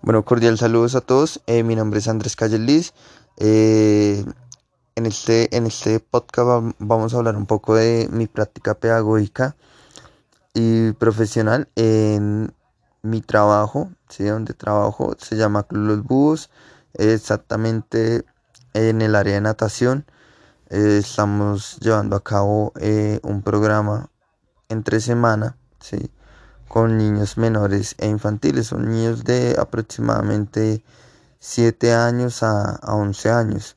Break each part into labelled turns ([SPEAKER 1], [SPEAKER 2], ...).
[SPEAKER 1] Bueno, cordial saludos a todos. Eh, mi nombre es Andrés Callelis. Eh, en, este, en este podcast vamos a hablar un poco de mi práctica pedagógica y profesional en mi trabajo, ¿sí? donde trabajo se llama Club Los Búhos, exactamente en el área de natación. Eh, estamos llevando a cabo un programa entre semana, ¿sí? Con niños menores e infantiles. Son niños de aproximadamente 7 años a, 11 años,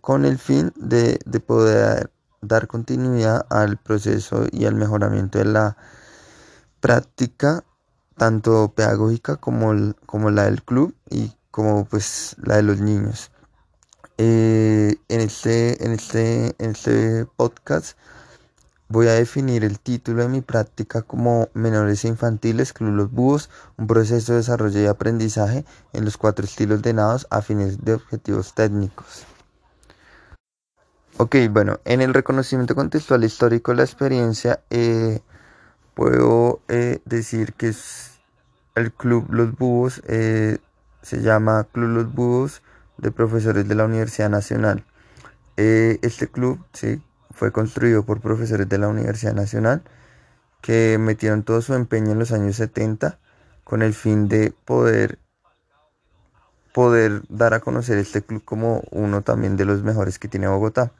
[SPEAKER 1] con el fin de, poder dar continuidad al proceso y al mejoramiento de la práctica, tanto pedagógica como, como la del club y como pues la de los niños. Eh, en, este, en, este, en este podcast Voy a definir el título de mi práctica como Menores e Infantiles, Club Los Búhos, un proceso de desarrollo y aprendizaje en los cuatro estilos de nados a fines de objetivos técnicos. Ok, bueno, en el reconocimiento contextual histórico de la experiencia, eh, puedo eh, decir que el Club Los Búhos eh, se llama Club Los Búhos de Profesores de la Universidad Nacional. este club, sí, fue construido por profesores de la Universidad Nacional que metieron todo su empeño en los años 70 con el fin de poder poder dar a conocer este club como uno también de los mejores que tiene Bogotá.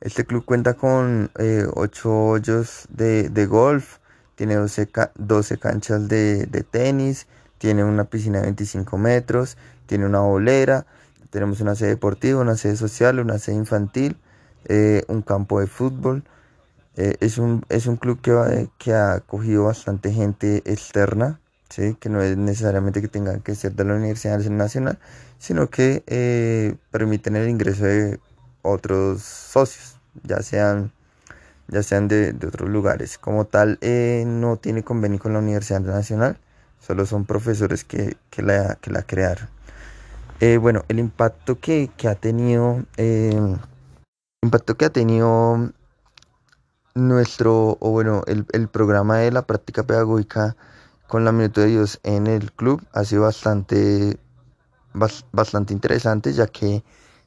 [SPEAKER 1] Este club cuenta con 8 eh, hoyos de, golf, tiene 12, 12 canchas de, de, tenis, tiene una piscina de 25 metros, tiene una bolera, tenemos una sede deportiva, una sede social, una sede infantil, eh, un campo de fútbol. Eh, es, un, es un club que, que ha acogido bastante gente externa, ¿sí? que no es necesariamente que tengan que ser de la Universidad Nacional, sino que eh, permiten el ingreso de otros socios, ya sean, ya sean de, otros lugares. Como tal, no tiene convenio con la Universidad Nacional, solo son profesores que, que, la, que la crearon. bueno, el impacto que, que ha tenido impacto que ha tenido nuestro, o bueno, el, programa de la práctica pedagógica con la Minuto de Dios en el club ha sido bastante, bastante interesante, ya que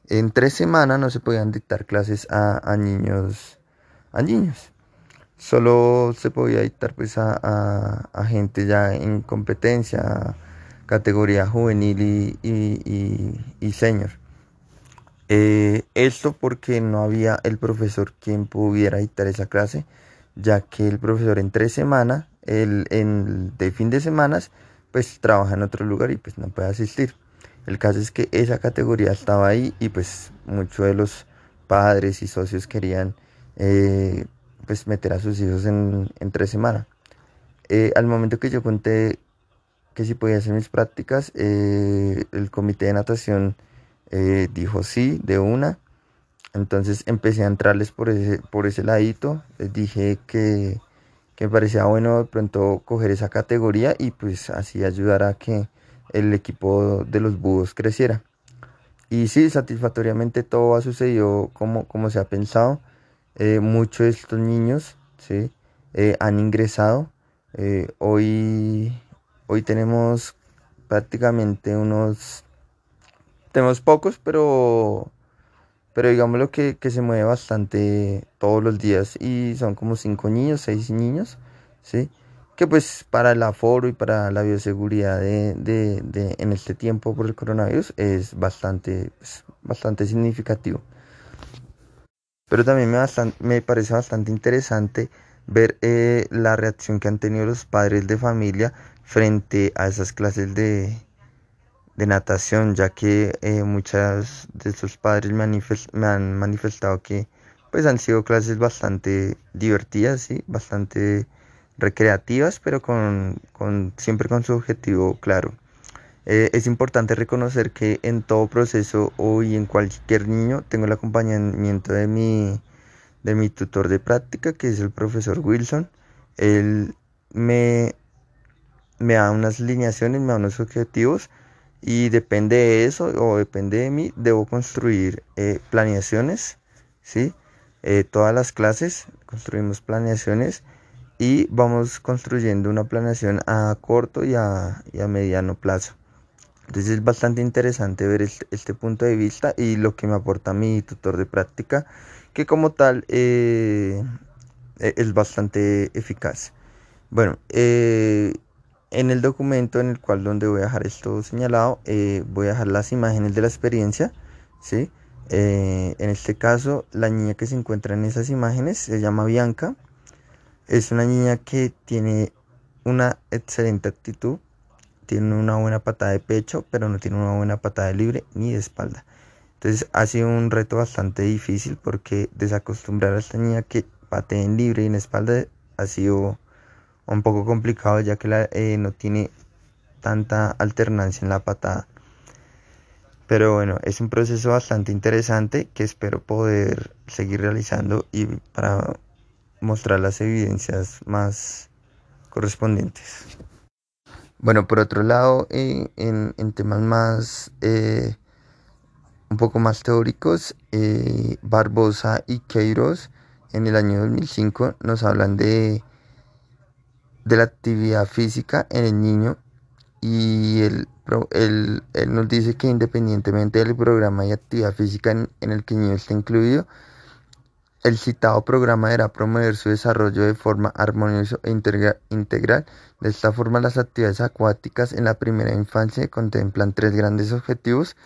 [SPEAKER 1] en tres semanas no se podían dictar clases a, niños, a niños. Solo se podía dictar pues a, gente ya en competencia, categoría juvenil y, y, y senior. Eh, esto porque no había el profesor quien pudiera dictar esa clase, ya que el profesor en tres semanas, el, en, de fin de semanas, pues trabaja en otro lugar y pues no puede asistir. El caso es que esa categoría estaba ahí y pues muchos de los padres y socios querían eh, pues meter a sus hijos en, tres semanas. Eh, al momento que yo conté que si podía hacer mis prácticas, el comité de natación eh, dijo sí, de una. Entonces empecé a entrarles por ese, por ese ladito. Les dije que, me parecía bueno de pronto coger esa categoría y pues así ayudar a que el equipo de los búhos creciera. Y sí, satisfactoriamente todo ha sucedido como, como se ha pensado. Eh, muchos de estos niños ¿sí? Eh, han ingresado. hoy, hoy tenemos prácticamente unos tenemos pocos, pero, pero digámoslo que, que se mueve bastante todos los días y son como cinco niños, seis niños, ¿sí? Que pues para el aforo y para la bioseguridad de, de, en este tiempo por el coronavirus es bastante, pues, bastante significativo. Pero también me, me parece bastante interesante ver eh, la reacción que han tenido los padres de familia frente a esas clases de, de natación, ya que eh, muchas de sus padres me, han manifestado que pues han sido clases bastante divertidas, ¿sí? bastante recreativas, pero con, con, siempre con su objetivo claro. Eh, es importante reconocer que en todo proceso o en cualquier niño tengo el acompañamiento de mi, de mi tutor de práctica, que es el profesor Wilson. Él me, me da unas lineaciones, me da unos objetivos y depende de eso o depende de mí, debo construir eh, planeaciones, ¿sí? Eh, todas las clases construimos planeaciones y vamos construyendo una planeación a corto y a, mediano plazo. Entonces es bastante interesante ver este, punto de vista y lo que me aporta mi tutor de práctica, que como tal eh, e, es bastante eficaz. Bueno, eh, en el documento en el cual donde voy a dejar esto señalado, eh, voy a dejar las imágenes de la experiencia, ¿sí? en este caso, la niña que se encuentra en esas imágenes se llama Bianca. Es una niña que tiene una excelente actitud, tiene una buena patada de pecho, pero no tiene una buena patada de libre ni de espalda. Entonces ha sido un reto bastante difícil porque desacostumbrar a esta niña que patee en libre y en espalda ha sido un poco complicado ya que la, eh, no tiene tanta alternancia en la patada. Pero bueno, es un proceso bastante interesante que espero poder seguir realizando y para mostrar las evidencias más correspondientes. Bueno, por otro lado, eh, en, temas más, eh, un poco más teóricos, Barbosa y Queiroz en el año 2005 nos hablan de, de la actividad física en el niño y él, nos dice que independientemente del programa de actividad física en, en el que el niño está incluido, el citado programa deberá promover su desarrollo de forma armoniosa e integral. De esta forma, las actividades acuáticas en la primera infancia contemplan tres grandes objetivos,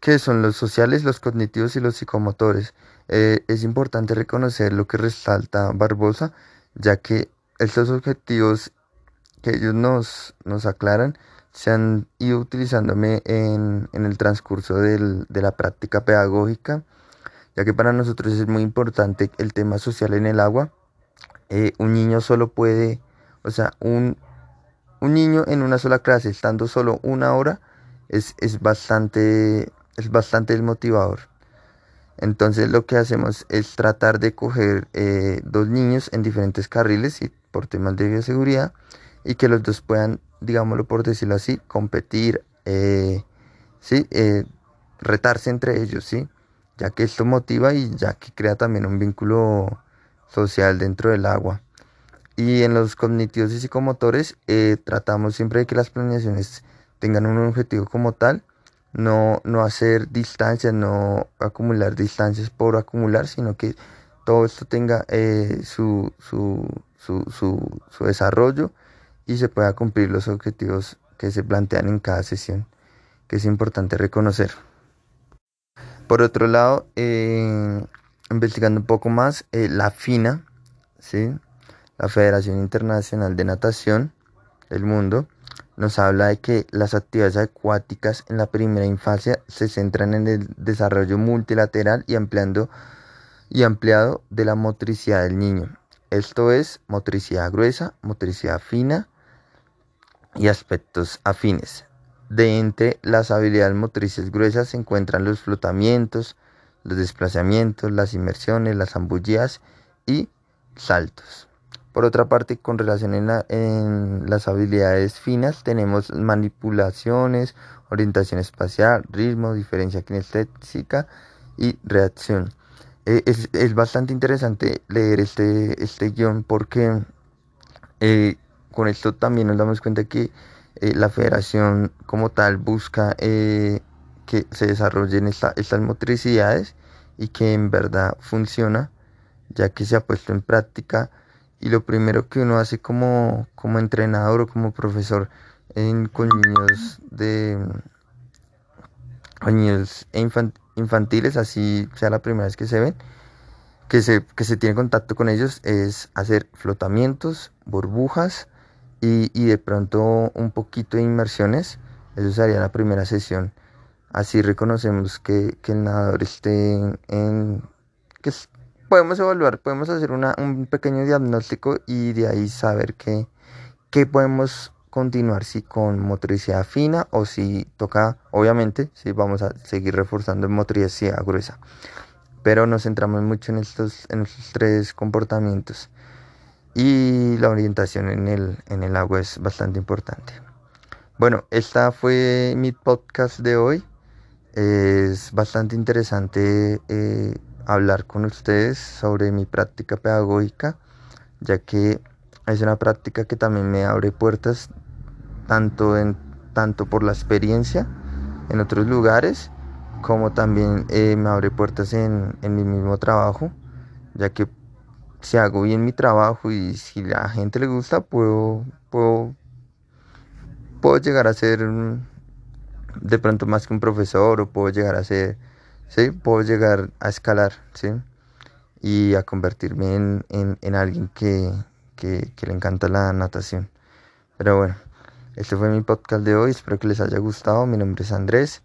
[SPEAKER 1] que son los sociales, los cognitivos y los psicomotores. Eh, es importante reconocer lo que resalta Barbosa, ya que estos objetivos que ellos nos, nos aclaran se han ido utilizándome en, en el transcurso del, de la práctica pedagógica ya que para nosotros es muy importante el tema social en el agua. Eh, un niño solo puede, o sea, un, un, niño en una sola clase, estando solo una hora, es, es, bastante, es bastante desmotivador. Entonces lo que hacemos es tratar de coger eh, dos niños en diferentes carriles y por temas de bioseguridad y que los dos puedan, digámoslo por decirlo así, competir, eh, ¿sí? retarse entre ellos, ¿sí? ya que esto motiva y ya que crea también un vínculo social dentro del agua. Y en los cognitivos y psicomotores eh, tratamos siempre de que las planeaciones tengan un objetivo como tal, no, no hacer distancias, no acumular distancias por acumular, sino que todo esto tenga eh, su, su, su, su, desarrollo y se pueda cumplir los objetivos que se plantean en cada sesión, que es importante reconocer. Por otro lado, eh, investigando un poco más, eh, la FINA, ¿sí? la Federación Internacional de Natación del Mundo, nos habla de que las actividades acuáticas en la primera infancia se centran en el desarrollo multilateral y, ampliando, y ampliado de la motricidad del niño. Esto es motricidad gruesa, motricidad fina y aspectos afines. De entre las habilidades motrices gruesas se encuentran los flotamientos, los desplazamientos, las inmersiones, las zambullidas y saltos. Por otra parte, con relación en, las habilidades finas, tenemos manipulaciones, orientación espacial, ritmo, diferencia kinestésica y reacción. Eh, es, bastante interesante leer este, este guion porque eh, con esto también nos damos cuenta que eh, la federación como tal busca que se desarrollen estas motricidades y que en verdad funciona, ya que se ha puesto en práctica. Y lo primero que uno hace como, como entrenador o como profesor en, con niños de niños infantiles, así sea la primera vez que se ven, que se, que se tiene contacto con ellos, es hacer flotamientos, burbujas, y, de pronto un poquito de inmersiones, eso sería la primera sesión. Así reconocemos que, el nadador esté en... que podemos evaluar, podemos hacer un pequeño diagnóstico y de ahí saber qué que podemos continuar, si con motricidad fina o si toca, obviamente, si vamos a seguir reforzando motricidad gruesa. Pero nos centramos mucho en estos, en estos tres comportamientos y la orientación en el, en el agua es bastante importante. Bueno, esta fue mi podcast de hoy. Es bastante interesante eh, hablar con ustedes sobre mi práctica pedagógica, ya que es una práctica que también me abre puertas tanto en, tanto por la experiencia en otros lugares, como también eh, me abre puertas en, en mi mismo trabajo, ya que si hago bien mi trabajo y si la gente le gusta, puedo, puedo, puedo llegar a ser de pronto más que un profesor o puedo llegar a ser, sí, puedo llegar a escalar, sí, y a convertirme en, en, en alguien que, que le encanta la natación. Pero bueno, este fue mi podcast de hoy, espero que les haya gustado, mi nombre es Andrés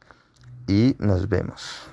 [SPEAKER 1] y nos vemos.